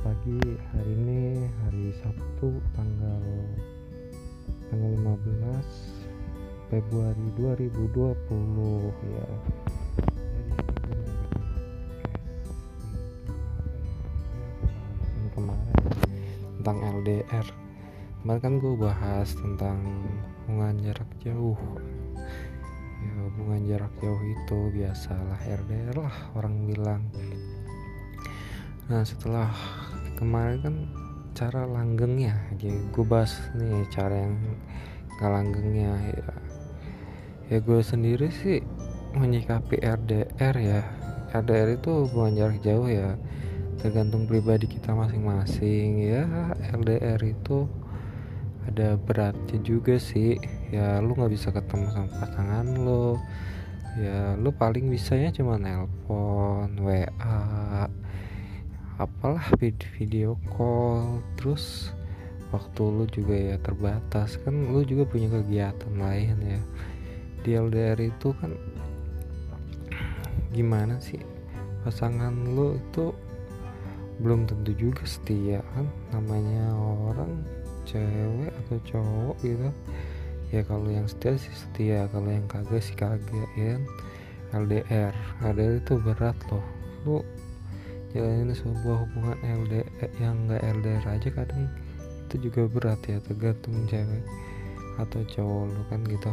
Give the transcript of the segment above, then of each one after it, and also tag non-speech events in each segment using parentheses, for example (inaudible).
pagi hari ini hari Sabtu tanggal tanggal 15 Februari 2020 ya. Jadi kemarin tentang LDR kemarin kan gue bahas tentang hubungan jarak jauh. Ya hubungan jarak jauh itu biasalah LDR lah orang bilang. Nah setelah kemarin kan cara langgengnya jadi gue bahas nih cara yang gak langgengnya ya. Ya gue sendiri sih menyikapi RDR ya. RDR itu hubungan jarak jauh ya tergantung pribadi kita masing-masing ya. LDR itu ada beratnya juga sih. Ya lu nggak bisa ketemu sama pasangan lo ya lu paling bisanya cuma nelpon WA apalah video call. Terus waktu lu juga ya terbatas kan lu juga punya kegiatan lain ya. Di LDR itu kan gimana sih? Pasangan lu itu belum tentu juga setia kan? Namanya orang cewek atau cowok gitu. Ya kalau yang setia sih setia kalau yang kagak sih kagak ya kan? LDR LDR itu berat loh. Lu jalanin sebuah hubungan LDR yang enggak LDR aja kadang. Itu juga berat ya tergantung cewek atau cowok lu kan gitu.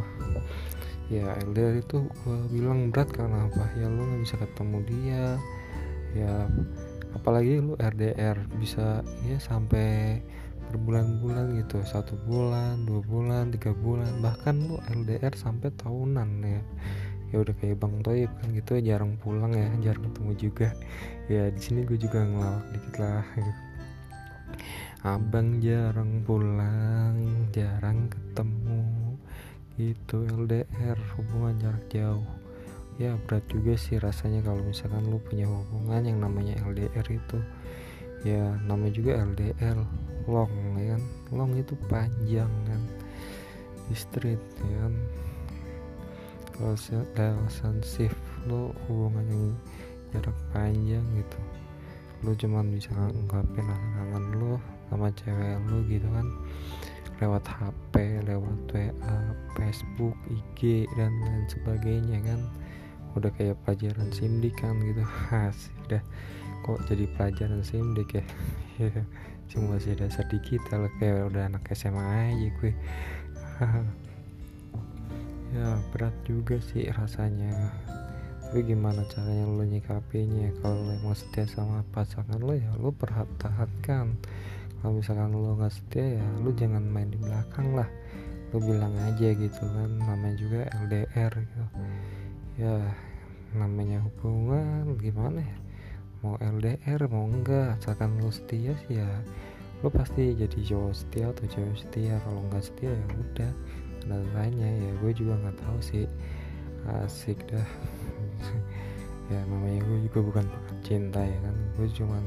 Ya LDR itu gue bilang berat karena apa? Ya lu nggak bisa ketemu dia. Ya apalagi lu RDR bisa ya sampai berbulan-bulan gitu. Satu bulan dua bulan tiga bulan. Bahkan lu LDR sampai tahunan ya ya udah kayak bang Toyib kan gitu jarang pulang ya jarang ketemu juga. (laughs) Ya di sini gue juga ngelawak dikit lah. (laughs) Abang jarang pulang jarang ketemu. Itu LDR hubungan jarak jauh. Ya berat juga sih rasanya kalau misalkan lu punya hubungan yang namanya LDR itu. Ya namanya juga LDR long ya kan? Long itu panjang kan? Di street ya kan relationship hubungan yang jarak panjang gitu. Lu cuman bisa ngungkapin rasa kangen lu sama cewek lu gitu kan. Lewat HP, lewat WA, Facebook, IG dan lain sebagainya kan. Udah kayak pelajaran simdik kan gitu. (laughs) Asik dah. Kok jadi pelajaran simdik ya masih dasar digital kayak udah anak SMA aja gue (laughs) ya berat juga sih rasanya. Tapi gimana caranya lo nyikapinya? Kalau lo emang setia sama pasangan lo ya lo perhatikan kalau misalkan lo nggak setia ya lo jangan main di belakang lah. Lo bilang aja gitu kan namanya juga LDR gitu. Ya namanya hubungan gimana ya? Mau LDR mau enggak? Asalkan lo setia sih ya lo pasti jadi cowok setia atau cewek setia. Kalau nggak setia ya udah lainnya ya gue juga nggak tahu sih. Asik dah. (laughs) Ya namanya gue juga bukan cinta ya kan. Gue cuman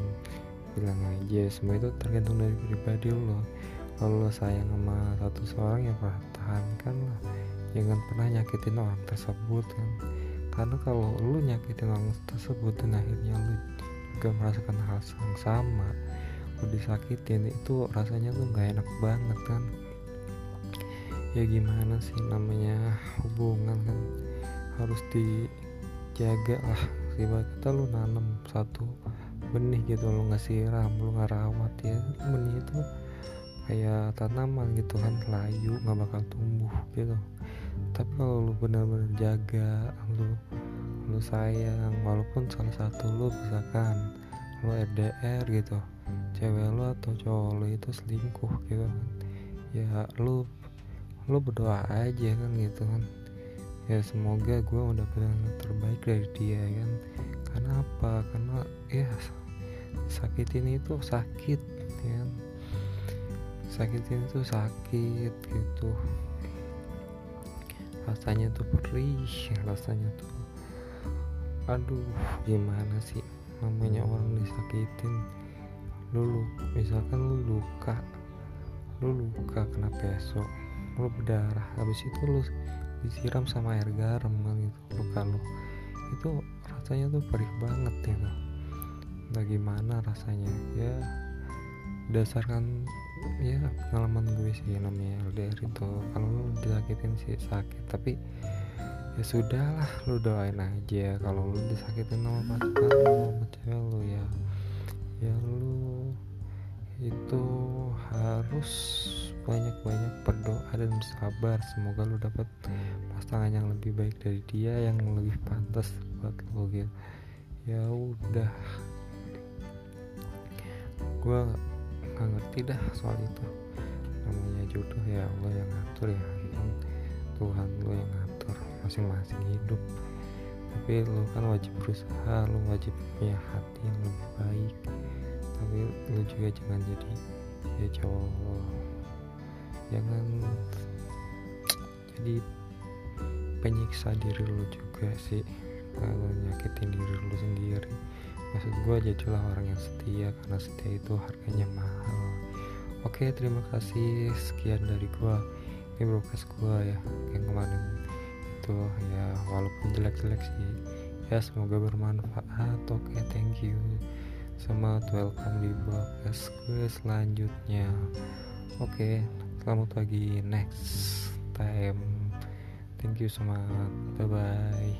bilang aja semua itu tergantung dari pribadi lo. Kalau lo sayang sama satu seorang ya pertahankan lah. Jangan pernah nyakitin orang tersebut kan. Karena kalau lo nyakitin orang tersebut dan akhirnya lo juga merasakan hal yang sama lo disakitin itu rasanya tuh nggak enak banget kan ya gimana sih namanya hubungan kan harus dijaga lah. Ibarat kata lu nanam satu benih gitu lu nggak siram lu nggak rawat ya benih itu kayak tanaman gitu kan layu nggak bakal tumbuh gitu. Tapi kalau lu benar-benar jaga lu lu sayang walaupun salah satu lu misalkan lu RDR gitu cewek lu atau cowok lu itu selingkuh gitu kan ya lu lu berdoa aja kan gitu kan. Ya semoga gue udah benar terbaik dari dia kan. Karena apa? Karena ya sakitin itu sakit ya kan. Sakitin itu sakit gitu. Rasanya tuh perih rasanya tuh aduh gimana sih namanya orang disakitin? Lu misalkan lu luka lu luka kena pesok lu berdarah. Habis itu lu disiram sama air garam kan gitu. Luka lu. Itu rasanya tuh perih banget ya tuh bagaimana rasanya. Ya berdasarkan ya pengalaman gue sih namanya LDR itu. Kalau lu disakitin sih sakit tapi ya sudahlah lu doain aja. Kalau lu disakitin sama pacar lu sama cewek lu ya. Ya lu itu harus banyak-banyak berdoa dan bersabar. Semoga lu dapat pasangan yang lebih baik dari dia yang lebih pantas buat lo gitu ya udah. Gue nggak ngerti dah soal itu. Namanya jodoh ya Allah yang ngatur ya. Tuhan lo yang ngatur. Masing-masing hidup. Tapi lo kan wajib berusaha lo wajib punya hati yang lebih baik. Tapi lo juga jangan jadi ya cowok jangan jadi penyiksa diri lo juga sih. Kalau nyakitin diri lo sendiri. Maksud gue jadilah orang yang setia karena setia itu harganya mahal. Oke terima kasih. Sekian dari gue ini broadcast gue ya yang kemarin itu ya walaupun jelek-jelek sih. Ya semoga bermanfaat. Oke thank you. Selamat welcome di broadcast gue selanjutnya. Oke selamat pagi next time. Thank you semangat bye bye